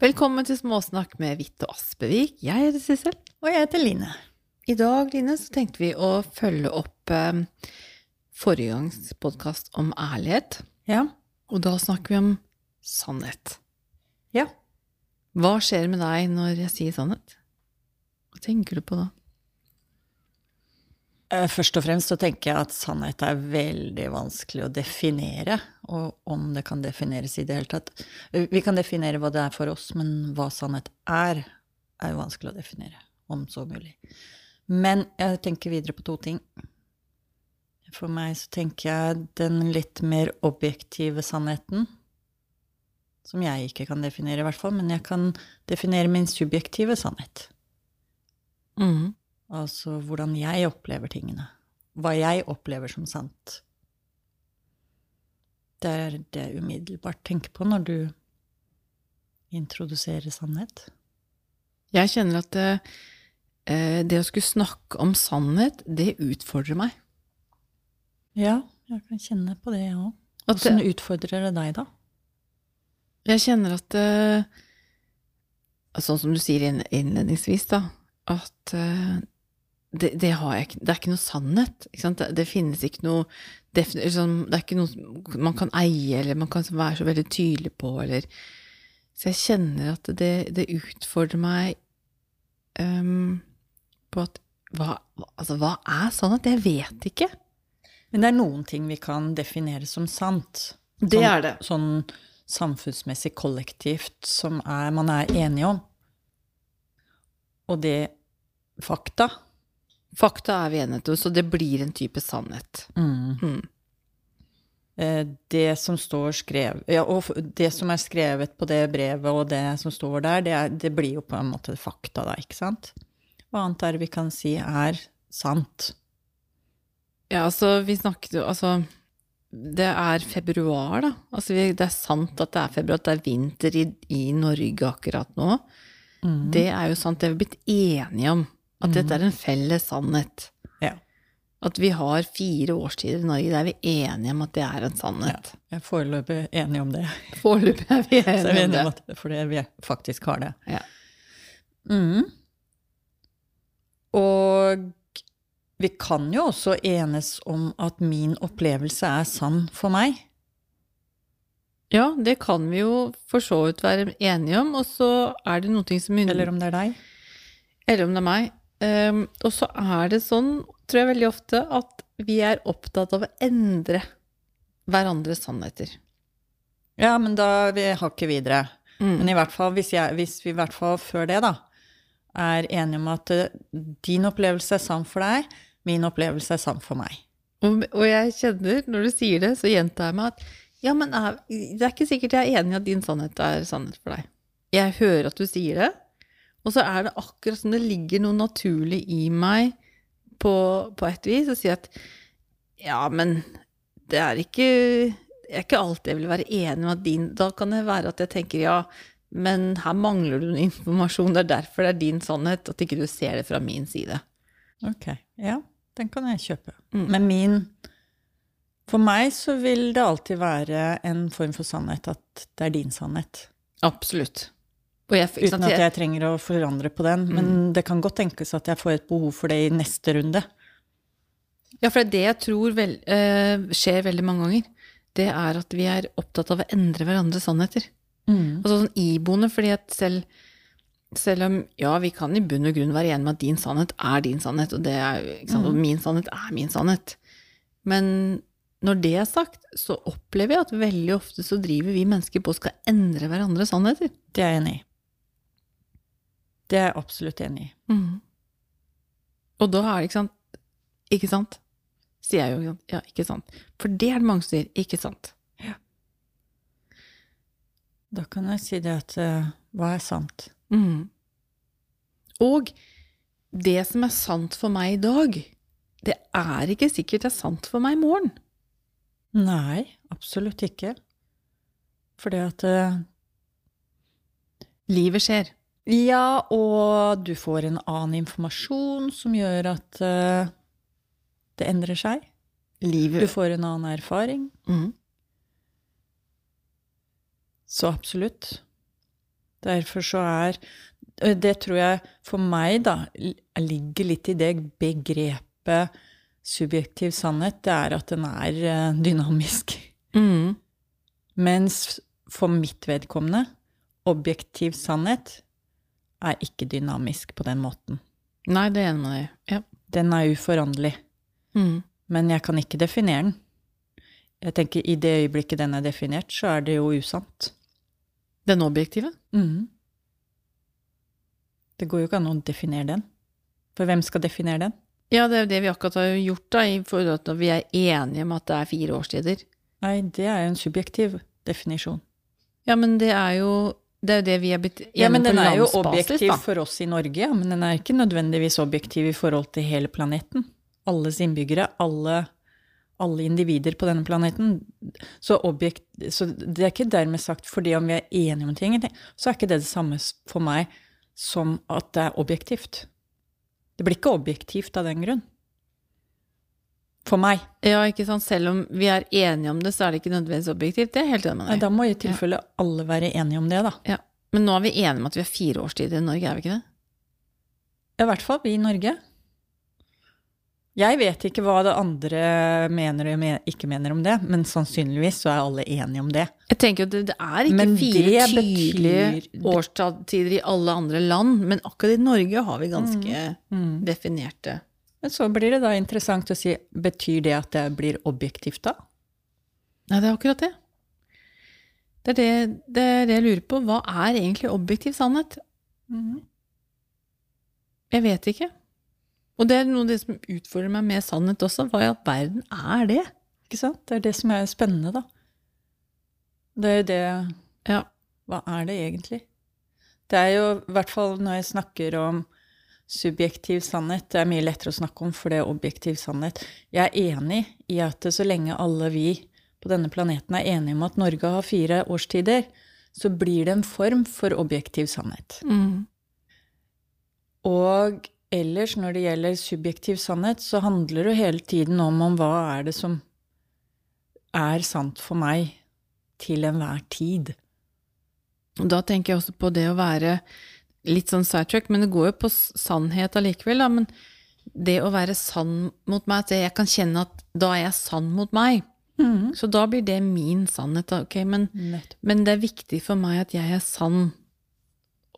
Velkommen til Småsnakk med Hvitt og Aspevik. Jeg heter Sissel. Og jeg heter Line. I dag, Line, så tenkte vi å følge opp eh, forrige gangs podkast om ærlighet. Ja. Og da snakker vi om sannhet. Ja. Hva skjer med deg når jeg sier sannhet? Hva tenker du på da? Eh, Først og fremst så tenker jeg at sannhet er veldig vanskelig å definere, og om det kan defineres i det hele tatt. Eh, Vi kan definere hva det er for oss, men hva sannhet er, er jo vanskelig å definere, om så mulig. Men jeg tenker videre på to ting. For meg så tenker jeg den litt mer objektive sannheten, som jeg ikke kan definere i hvert fall, men jeg kan definere min subjektive sannhet. Mhm. Altså hvordan jeg opplever tingene. Hva jeg opplever som sant. Det er det jeg umiddelbart tenker på når du introduserer sannhet. Jeg kjenner at det, eh, det å skulle snakke om sannhet, det utfordrer meg. Ja, jeg kan kjenne på det, jeg òg. At Åssen utfordrer det deg, da? jeg kjenner at Sånn som du sier innledningsvis, da, at eh, det, det, har jeg, det er ikke noe sannhet. Ikke sant? Det, det finnes ikke noe sånn, Det er ikke noe man kan eie, eller man kan være så veldig tydelig på, eller Så jeg kjenner at det, det utfordrer meg um, på at hva, altså, hva er sannhet? Jeg vet ikke. Men det er noen ting vi kan definere som sant. Det er det. Sånn samfunnsmessig kollektivt som er, man er enige om. Og det fakta. Fakta er vi enige om, så det blir en type sannhet. Mm. Mm. det som står skrevet Ja, og det som er skrevet på det brevet, og det som står der, det, er, det blir jo på en måte fakta, da, ikke sant? Hva annet er det vi kan si er sant? Ja, altså, vi snakket jo Altså, det er februar, da. Altså, vi, det er sant at det er februar, at det er vinter i, i Norge akkurat nå. Det er jo sant, det er vi blitt enige om. At dette er en felles sannhet. Ja. At vi har fire årstider i Norge, det er vi enige om at det er en sannhet. Jeg er foreløpig enig om det. Foreløpig er vi enige, er vi enige om det. fordi vi faktisk har det. Ja. Mm. Og vi kan jo også enes om at min opplevelse er sann for meg. ja, det kan vi jo for så vidt være enige om, og så er det noe som Eller om det er deg. eller om det er meg. Ehm, og så er det sånn, tror jeg veldig ofte, at vi er opptatt av å endre hverandres sannheter. Ja, men da vi hakket videre. Mm. Men i hvert fall, hvis, jeg, hvis vi i hvert fall før det, da, er enige om at eh, din opplevelse er sann for deg, min opplevelse er sann for meg. Og, og jeg kjenner, når du sier det, så gjentar jeg meg at ja, men det er ikke sikkert jeg er enig i at din sannhet er sannhet for deg. Jeg hører at du sier det, og så er det akkurat som det ligger noe naturlig i meg på, på et vis, og si at ja, men det er ikke det er ikke alltid jeg vil være enig med din Da kan det være at jeg tenker ja, men her mangler du noe informasjon, det er derfor det er din sannhet, at ikke du ser det fra min side. Ok, ja, den kan jeg kjøpe. Mm. Men min For meg så vil det alltid være en form for sannhet at det er din sannhet. Absolutt. Jeg, Uten at jeg- trenger å forandre på den. Men det kan godt tenkes at jeg får et behov for det i neste runde. Ja, for det er det jeg tror vel, uh, skjer veldig mange ganger. Det er at vi er opptatt av å endre hverandres sannheter. Altså sånn iboende, fordi at selv, selv om ja, vi kan i bunn og grunn være enige med at din sannhet er din sannhet, og, det er, sant, og min sannhet er min sannhet. Men når det er sagt, så opplever jeg at veldig ofte så driver vi mennesker på og skal endre hverandres sannheter. Det er jeg enig i. Det er jeg absolutt enig i. Og da er det ikke sant Ikke sant? Sier jeg jo? Ja, ikke sant. For det er det mange som sier. Ikke sant. Ja. Da kan jeg si det at uh, hva er sant? Mm. Og det som er sant for meg i dag, det er ikke sikkert det er sant for meg i morgen. Nei, absolutt ikke. Fordi at uh, Livet skjer. Ja, og du får en annen informasjon som gjør at uh, det endrer seg. Du får en annen erfaring. mm. Så absolutt. Derfor så er eh, Det tror jeg for meg, da, ligger litt i det begrepet subjektiv sannhet. Det er at den er eh, dynamisk. Mm. Mens for mitt vedkommende, objektiv sannhet er ikke dynamisk på den måten. Nei, det er enig med deg. Ja. Den er uforanderlig. Mm. Men jeg kan ikke definere den. Jeg tenker I det øyeblikket den er definert, så er det jo usant. Den objektive? Mm. Det går jo ikke an å definere den. For hvem skal definere den? Ja, det er jo det vi akkurat har gjort, da, i forhold til at vi er enige om at det er fire årstider. Nei, det er jo en subjektiv definisjon. Ja, men det er jo det, er jo det vi har blitt Ja, men den er jo objektiv da. for oss i Norge, ja, men den er ikke nødvendigvis objektiv i forhold til hele planeten. Alles innbyggere, alle, alle individer på denne planeten. Så, objekt, så det er ikke dermed sagt fordi om vi er enige om ting, så er ikke det det samme for meg som at det er objektivt. Det blir ikke objektivt av den grunn. For meg. Ja, ikke sant. Selv om vi er enige om det, så er det ikke nødvendigvis objektivt. Det er helt enig med deg. da må i tilfelle alle være enige om det, da. Ja. Men nå er vi enige om at vi har fire årstider i Norge, er vi ikke det? I hvert fall vi i Norge. Jeg vet ikke hva det andre mener og ikke mener om det, men sannsynligvis så er alle enige om det. Jeg tenker at det, er ikke Men fire tydelige betyr- årstider i alle andre land, men akkurat i Norge har vi ganske Mm. definerte Men så blir det da interessant å si, betyr det at det blir objektivt da? Nei, det er akkurat det. Det er det, det er det jeg lurer på. Hva er egentlig objektiv sannhet? Jeg vet ikke. Og det er noe av det som utfordrer meg med sannhet også. Hva i all verden er det? Ikke sant? Det er det som er spennende, da. Det er jo det Ja. Hva er det egentlig? Det er jo, i hvert fall når jeg snakker om subjektiv sannhet, det er mye lettere å snakke om, for det er objektiv sannhet. Jeg er enig i at så lenge alle vi på denne planeten er enige om at Norge har fire årstider, så blir det en form for objektiv sannhet. Mm. Og ellers, når det gjelder subjektiv sannhet, så handler det jo hele tiden om, om hva er det som er sant for meg til enhver tid. Da tenker jeg også på det å være litt sånn sidetrack, men det går jo på sannhet allikevel. Men det å være sann mot meg, at jeg kan kjenne at da er jeg sann mot meg. Så da blir det min sannhet, da. Ok, men, men det er viktig for meg at jeg er sann.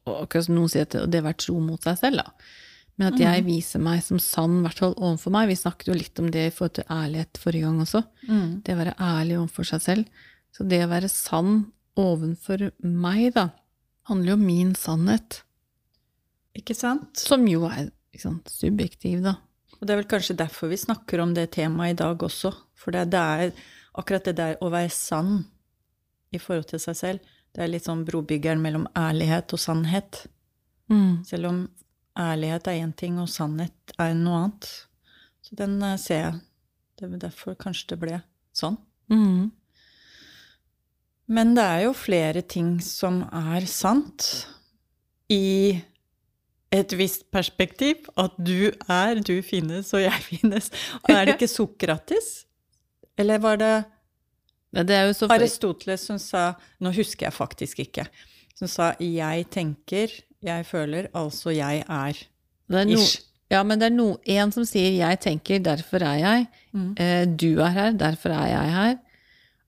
Og akkurat som noen sier at det, er å være tro mot seg selv, da. Men at jeg viser meg som sann, i hvert fall overfor meg. Vi snakket jo litt om det i forhold til ærlighet forrige gang også. Mm. Det å være ærlig overfor seg selv. Så det å være sann overfor meg, da, handler jo om min sannhet. Ikke sant? Som jo er ikke sant, subjektiv, da. Og det er vel kanskje derfor vi snakker om det temaet i dag også. For det, det er akkurat det der å være sann i forhold til seg selv. Det er litt sånn brobyggeren mellom ærlighet og sannhet. Mm. Selv om ærlighet er én ting, og sannhet er noe annet. Så den eh, ser jeg. Det er derfor kanskje det ble sånn. Mm. Men det er jo flere ting som er sant i et visst perspektiv. At du er, du finnes, og jeg finnes. Er det ikke Sokrates? Eller var det Det så Aristoteles som sa Nå husker jeg faktisk ikke. Som sa 'jeg tenker, jeg føler, altså jeg er'. det er no, Ish. Ja, men det er no, en som sier 'jeg tenker, derfor er jeg'. Mm. Eh, du er her, derfor er jeg her.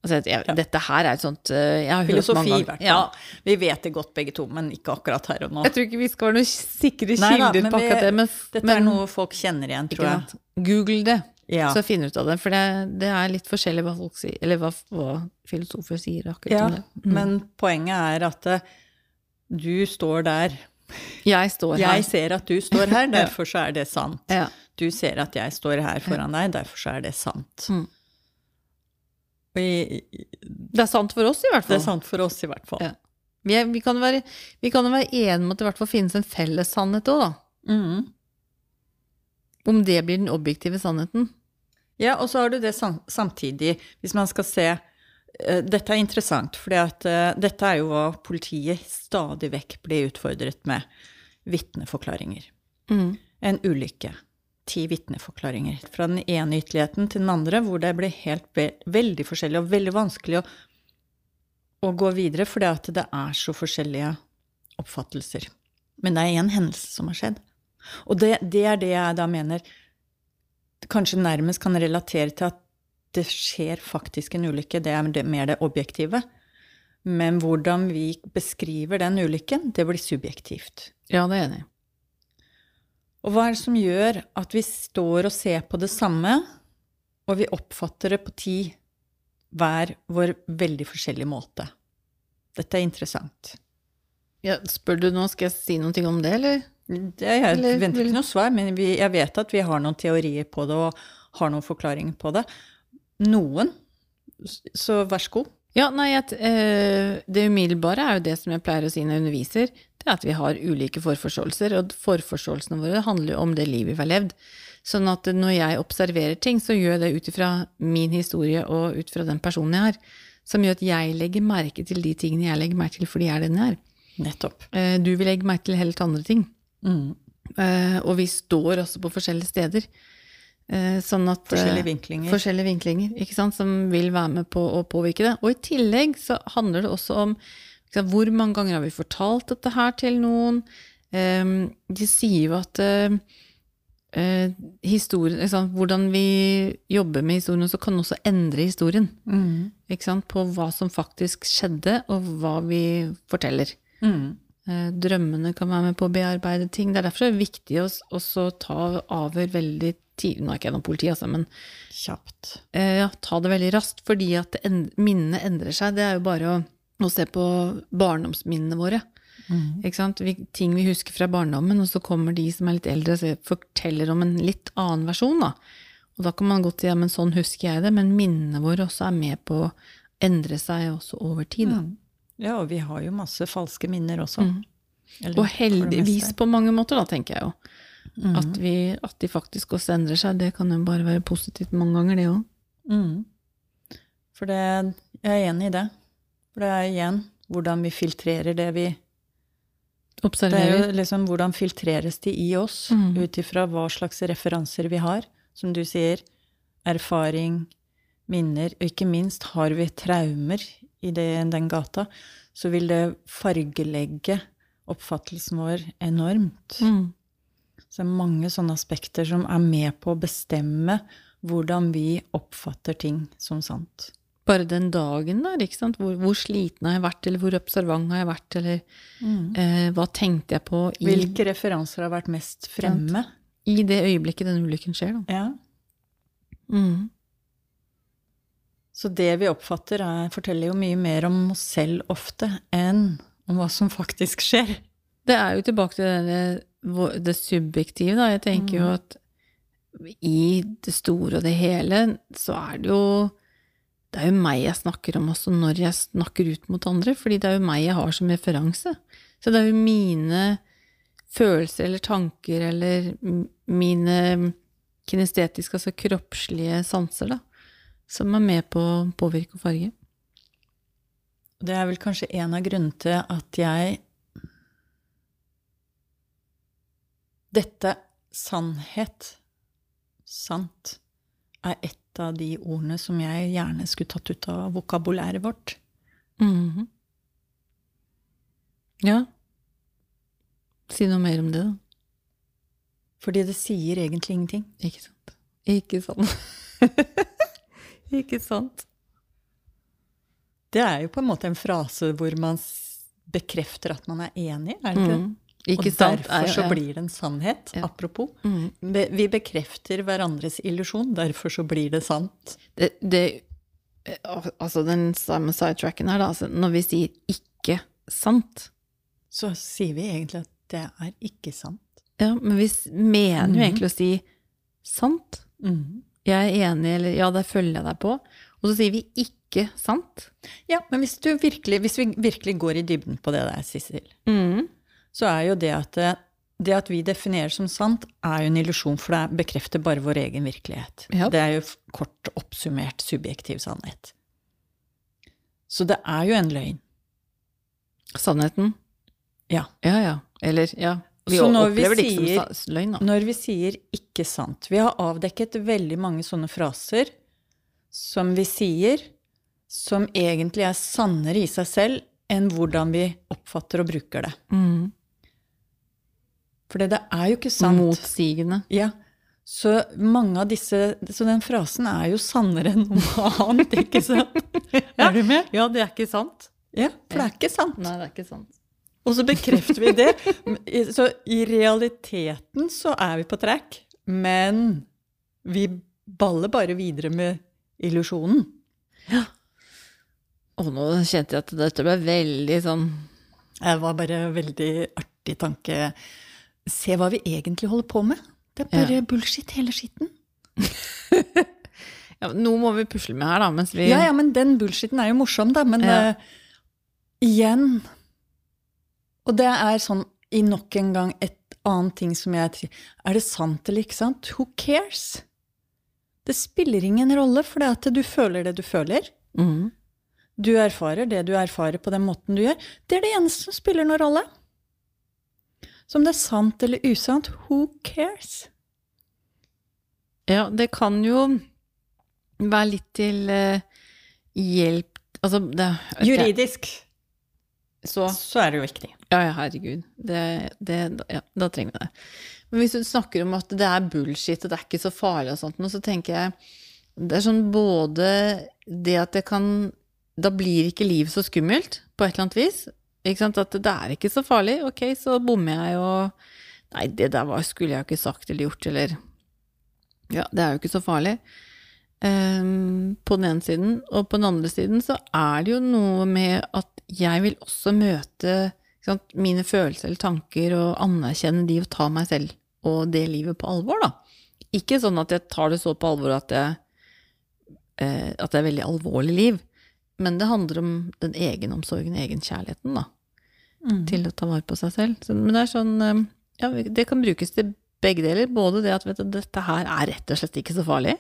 Altså, jeg, Ja. Dette her er et sånt eh, Jeg har hørt mange ganger. Ja, Vi vet det godt begge to, men ikke akkurat her og nå. jeg tror ikke vi skal være noen sikre kilder men på akkurat det, men, Dette men er noe folk kjenner igjen, tror jeg. Google det, Ja. så du ut av det. For det, det er litt forskjellig hva folk sier, eller hva, hva filosofer sier akkurat Ja, om det. Mm. men poenget er at eh, du står der. Jeg står her. Jeg ser at du står her, derfor så er det sant. Du ser at jeg står her foran deg, derfor så er det sant. Mm. Og i, Det er sant for oss, i hvert fall. det er sant for oss, i hvert fall. Ja. Vi, er, vi, kan være, vi kan være enige om at det i hvert fall finnes en felles sannhet òg, da. Mm. Om det blir den objektive sannheten. Ja, og så har du det sam samtidig, hvis man skal se eh, Dette er interessant, for dette er jo hva politiet stadig vekk blir utfordret med. Vitneforklaringer. Mm. En ulykke. Ti vitneforklaringer. Fra den ene ytterligheten til den andre, hvor det blir helt ve veldig forskjellig og veldig vanskelig å, å gå videre, fordi at det er så forskjellige oppfattelser. Men det er én hendelse som har skjedd. Og det, det er det jeg da mener kanskje nærmest kan relatere til at det skjer faktisk en ulykke. Det er mer det objektive. Men hvordan vi beskriver den ulykken, det blir subjektivt. Ja, det er enig. Og hva er det som gjør at vi står og ser på det samme, og vi oppfatter det på ti hver vår veldig forskjellige måte? Dette er interessant. Ja, spør du nå, skal jeg si noe om det, eller? Det, jeg Eller venter vil- ikke noe svar, men vi, jeg vet at vi har noen teorier på det, og har noen forklaringer på det. Noen. Så vær så god. Ja, nei, at, eh, det umiddelbare er jo det som jeg pleier å si når jeg underviser, det er at vi har ulike forforståelser, og forforståelsene våre handler jo om det livet vi har levd. Sånn at når jeg observerer ting, så gjør jeg det ut ifra min historie og ut fra den personen jeg er, som gjør at jeg legger merke til de tingene jeg legger merke til fordi jeg er den jeg er. Nettopp. Eh, du vil legge merke til helt andre ting. Mm. Eh, og vi står også på forskjellige steder. Eh, sånn at Forskjellige vinklinger. Forskjellige vinklinger, som vil være med på å påvirke det. Og i tillegg så handler det også om hvor mange ganger har vi fortalt dette her til noen? Eh, de sier jo at eh, eh, historien, hvordan vi jobber med historien, så kan også endre historien. Mm. På hva som faktisk skjedde, og hva vi forteller. Mm. Eh, Drømmene kan være med på å bearbeide ting. Det er derfor det er viktig å også ta avhør veldig tidlig. Nå er ikke jeg noe politi, altså, men Kjapt. eh, ja, ta det veldig raskt. Fordi at end, minnene endrer seg. Det er jo bare å, å se på barndomsminnene våre. Mm. Ikke sant? Vi, ting vi husker fra barndommen, og så kommer de som er litt eldre og forteller om en litt annen versjon. Da. Og da kan man godt si ja, men sånn husker jeg det, men minnene våre også er med på å endre seg også over tid. Mm. Ja, og vi har jo masse falske minner også. Mm. Eller Og heldigvis på mange måter, da, tenker jeg jo. Mm. At, vi, at de faktisk også endrer seg, det kan jo bare være positivt mange ganger, det òg. Mm. For det, jeg er enig i det. For det er igjen hvordan vi filtrerer det vi observerer. Det er jo liksom hvordan filtreres de i oss, Mm. ut ifra hva slags referanser vi har. Som du sier, erfaring, minner, og ikke minst har vi traumer i det, den gata, så vil det fargelegge oppfattelsen vår enormt. Mm. Så det er mange sånne aspekter som er med på å bestemme hvordan vi oppfatter ting som sant. Bare den dagen der, ikke sant. Hvor, hvor sliten har jeg vært, eller hvor observant har jeg vært, eller eh, hva tenkte jeg på i, Hvilke referanser har vært mest fremme? i det øyeblikket den ulykken skjer, da. Ja. Mm. Så det vi oppfatter, er, forteller jo mye mer om oss selv ofte enn om hva som faktisk skjer. Det er jo tilbake til det, det subjektive, da. Jeg tenker jo at i det store og det hele, så er det jo Det er jo meg jeg snakker om også når jeg snakker ut mot andre, fordi det er jo meg jeg har som referanse. Så det er jo mine følelser eller tanker eller mine kinestetiske, altså kroppslige sanser, da, som er med på å påvirke og farge. Det er vel kanskje en av grunnene til at jeg Dette sannhet, sant, er et av de ordene som jeg gjerne skulle tatt ut av vokabulæret vårt. Mhm. Ja. Si noe mer om det, da. Fordi det sier egentlig ingenting. Ikke sant. Ikke sant. ikke sant. Det er jo på en måte en frase hvor man bekrefter at man er enig, er det ikke det? Mm. Ikke og sant. derfor er så blir det en sannhet. Ja. Apropos. Mm. Vi bekrefter hverandres illusjon, derfor så blir det sant. det, det Altså, den samme sidetracken her, da. Altså, når vi sier 'ikke sant', Så sier vi egentlig at det er ikke sant. ja, men vi mener mener jo egentlig å si 'sant'. Jeg er enig, eller 'ja, der følger jeg deg på'. Og så sier vi 'ikke sant'. Ja, men hvis, du virkelig, hvis vi virkelig går i dybden på det der, Sissel, Mm. Så er jo det at det, det at vi definerer som sant, er jo en illusjon, for det bekrefter bare vår egen virkelighet. Ja. Det er jo kort oppsummert subjektiv sannhet. Så det er jo en løgn. Sannheten. Ja. Ja, ja. Eller, ja. Vi Så når vi opplever det ikke sier- som løgn, da. Når vi sier 'ikke sant' Vi har avdekket veldig mange sånne fraser som vi sier, som egentlig er sannere i seg selv enn hvordan vi oppfatter og bruker det. Mm. For det er jo ikke sant. Motsigende. Ja. Så disse Så den frasen er jo sannere enn noe annet, ikke sant? Er du med? Ja, det er ikke sant. Ja, for det er ikke sant. Nei, det er ikke sant. Og så bekrefter vi det. Så i realiteten så er vi på track, men vi baller bare videre med illusjonen. Ja. Og nå kjente jeg at dette ble veldig sånn Det var bare en veldig artig tanke. Se hva vi egentlig holder på med. Det er bare bullshit, hele skitten. ja, Noe må vi pusle med her, da, mens vi Ja, ja, men den bullshiten er jo morsom, da. Men Ja. uh, igjen Og det er sånn i nok en gang et annet ting som jeg Er det sant eller ikke sant? Who cares? Det spiller ingen rolle, for det at du føler det du føler. Mm. Du erfarer det du erfarer på den måten du gjør. Det er det eneste som spiller noen rolle. Så om det er sant eller usant, who cares? Ja, det kan jo være litt til eh, hjelp Altså, det Juridisk Så så er det jo viktig. Ja, ja, herregud. Det, det, ja, da trenger vi det. Men hvis du snakker om at det er bullshit, og det er ikke så farlig og sånt, nå, så tenker jeg Det er sånn både det at det kan Da blir ikke livet så skummelt, på et eller annet vis. At det er ikke så farlig. Ok, så bommer jeg, jo. Nei, det der var, skulle jeg jo ikke sagt eller gjort, eller Ja, det er jo ikke så farlig. Um, på den ene siden. Og på den andre siden så er det jo noe med at jeg vil også møte sant, mine følelser eller tanker og anerkjenne de og ta meg selv og det livet på alvor, da. Ikke sånn at jeg tar det så på alvor at jeg eh, at det er veldig alvorlig liv. Men det handler om den egenomsorgen, egenkjærligheten, da. Til å ta vare på seg selv. Så, men det er sånn eh, Ja, det kan brukes til begge deler. Både det at vet du, dette her er rett og slett ikke så farlig.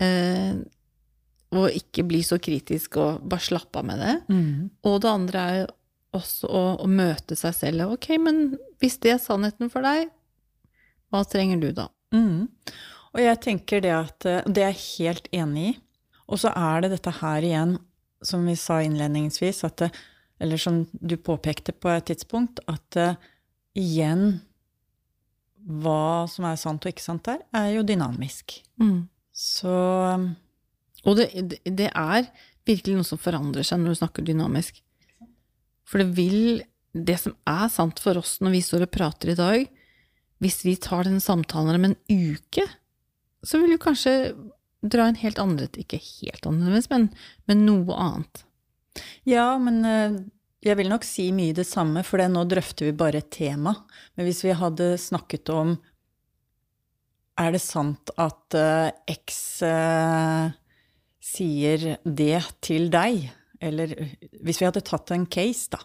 Eh, og ikke bli så kritisk og bare slappe av med det. Og det andre er også å, å møte seg selv. Ok, men hvis det er sannheten for deg, hva trenger du da? Mm. Og jeg tenker det at eh, Det er jeg helt enig i. Og så er det dette her igjen, som vi sa innledningsvis, at det, eller som du påpekte på et tidspunkt, at uh, igjen Hva som er sant og ikke sant der, er jo dynamisk. Så Og det, det- er virkelig noe som forandrer seg når du snakker dynamisk. For det vil Det som er sant for oss når vi står og prater i dag, hvis vi tar den samtalen om en uke, så vil du kanskje dra en helt andre Ikke helt annerledes, men, men noe annet. Ja, men eh, jeg vil nok si mye det samme, for nå drøfter vi bare et tema. Men hvis vi hadde snakket om Er det sant at eh, X eh, sier det til deg? Eller hvis vi hadde tatt en case, da,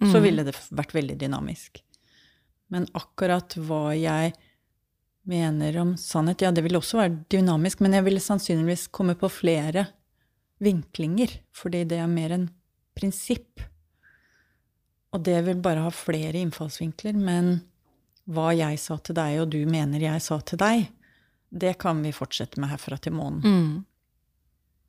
så Mhm. ville det vært veldig dynamisk. Men akkurat hva jeg mener om sannhet, ja, det ville også være dynamisk, men jeg ville sannsynligvis komme på flere vinklinger, fordi det er mer en prinsipp. Og det vil bare ha flere innfallsvinkler, men hva jeg sa til deg, og du mener jeg sa til deg, det kan vi fortsette med herfra til månen. Mm.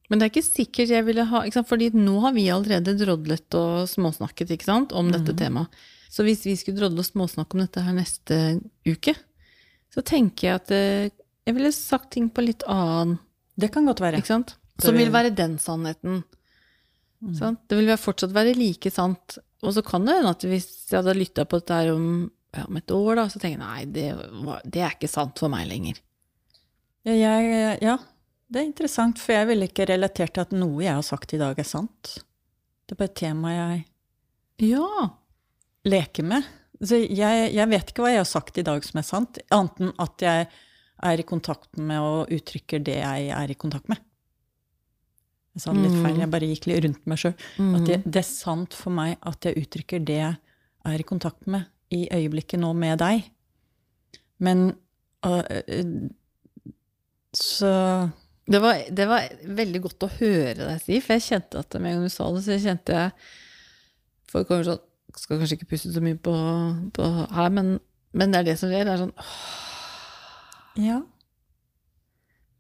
Men det er ikke sikkert jeg ville ha ikke? Fordi nå har vi allerede drodlet og småsnakket ikke sant? om dette temaet. Så hvis vi skulle drodle og småsnakke om dette her neste uke, så tenker jeg at eh, jeg ville sagt ting på litt annen Det kan godt være. Ikke sant? Som vil være den sannheten. Sant? Det vil fortsatt være like sant. Og så kan det hende at hvis jeg hadde lytta på dette her om, ja, om et år, da, så tenker jeg nei, det, det er ikke sant for meg lenger. Ja, jeg, ja, det er interessant, for jeg ville ikke relatert til at noe jeg har sagt i dag, er sant. Det er bare et tema jeg Ja. leker med. Så jeg, jeg vet ikke hva jeg har sagt i dag som er sant, annet enn at jeg er i kontakt med og uttrykker det jeg er i kontakt med. Jeg sa det litt feil, jeg bare gikk litt rundt meg sjøl. At det, det er sant for meg at jeg uttrykker det jeg er i kontakt med i øyeblikket nå med deg. Men uh, Så Det var, det var veldig godt å høre deg si, for jeg kjente at med en gang du sa det, så kjente jeg Folk kommer sånn Skal kanskje ikke puste så mye på, på her, men, men det er det som skjer. Det er sånn åh, ja.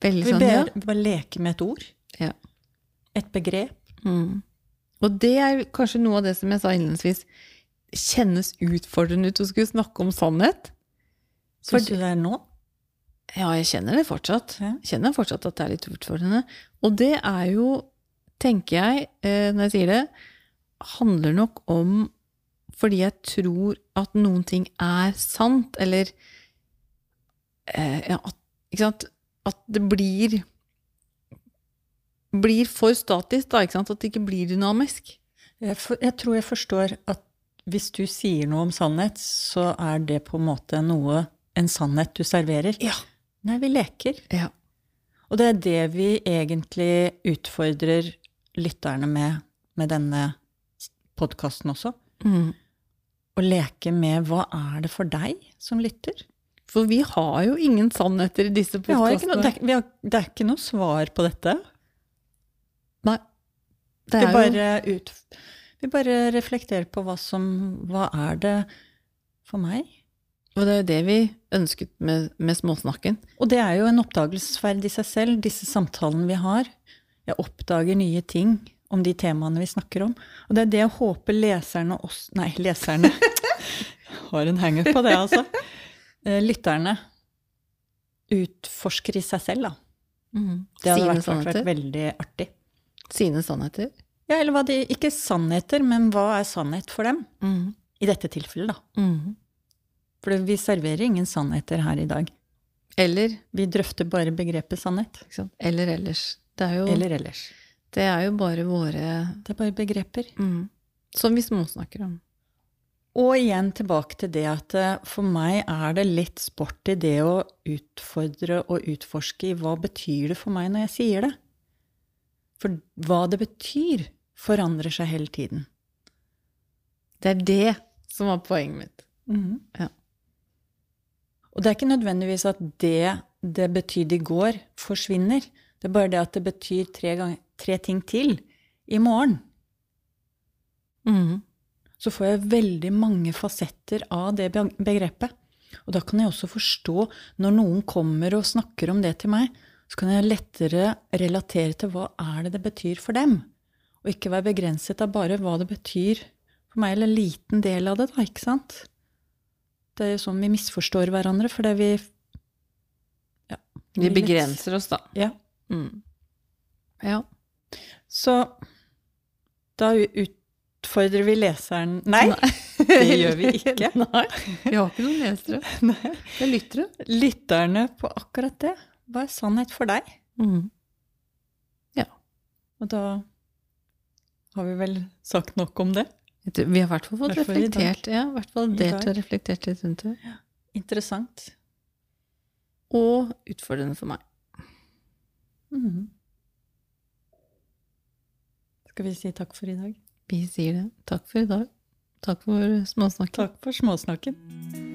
Veldig Vi sånn, ja. ber, bare leke med et ord. Ja. Et begrep. Mm. Og det er kanskje noe av det som jeg sa innledningsvis, kjennes utfordrende ut å skulle snakke om sannhet. Syns du det er nå? Ja, jeg kjenner det fortsatt. Jeg kjenner fortsatt at det er litt utfordrende. Og det er jo, tenker jeg, eh, når jeg sier det, handler nok om fordi jeg tror at noen ting er sant, eller eh, ja, at? At det blir blir for statisk, da? At det ikke blir dynamisk. Jeg, for, jeg tror jeg forstår at hvis du sier noe om sannhet, så er det på en måte noe, en sannhet du serverer. Ja. Nei, vi leker. Ja. Og det er det vi egentlig utfordrer lytterne med med denne podkasten også. Mm. Å leke med hva er det for deg som lytter? For vi har jo ingen sannheter i disse Vi har ikke noe, det, det er ikke noe svar på dette. Nei. Det Vi bare jo ut, vi bare reflekterer på hva som Hva er det for meg? Og det er jo det vi ønsket med, med småsnakken. Og det er jo en oppdagelsesferd i seg selv, disse samtalene vi har. Jeg oppdager nye ting om de temaene vi snakker om. Og det er det jeg håper leserne oss Nei, leserne har en hangup på det, altså. Eh, Lytterne utforsker i seg selv, da. Det hadde vært, vært, veldig artig. Sine sannheter. Ja, eller hva de Ikke sannheter, men hva er sannhet for dem? I dette tilfellet, da. Mm. For vi serverer ingen sannheter her i dag. Eller, Vi drøfter bare begrepet sannhet. eller ellers. Det er, jo, Eller ellers. det er jo bare våre Det er bare begreper. mm, Som vi småsnakker om. Og igjen tilbake til det at eh, for meg er det litt sport i det å utfordre og utforske i hva betyr det for meg når jeg sier det. For hva det betyr, forandrer seg hele tiden. Det er det som var poenget mitt. Ja. Og det er ikke nødvendigvis at det det betydde i går, forsvinner. Det er bare det at det betyr tre, gang, tre ting til i morgen. Mm. så får jeg veldig mange fasetter av det begrepet. Og da kan jeg også forstå, når noen kommer og snakker om det til meg, så kan jeg lettere relatere til hva er det det betyr for dem. Og ikke være begrenset av bare hva det betyr for meg, eller en liten del av det, da, ikke sant? Det er jo sånn vi misforstår hverandre, fordi vi ja, Vi litt- begrenser oss, da. Ja. Mm. Ja. Så da utfordrer vi leseren Nei, det gjør vi ikke. Nei, vi har ikke noen lesere. Nei. Det er lyttere. lytterne på akkurat det. Hva er sannhet for deg? Mm. Og da har vi vel sagt nok om det. Vi har i hvert fall fått reflektert ja, hvert fall delt og reflektert litt rundt det. Interessant. Og utfordrende for meg. Mm. Skal vi si takk for i dag? Vi sier det. Takk for i dag. Takk for småsnakken. Takk for småsnakken.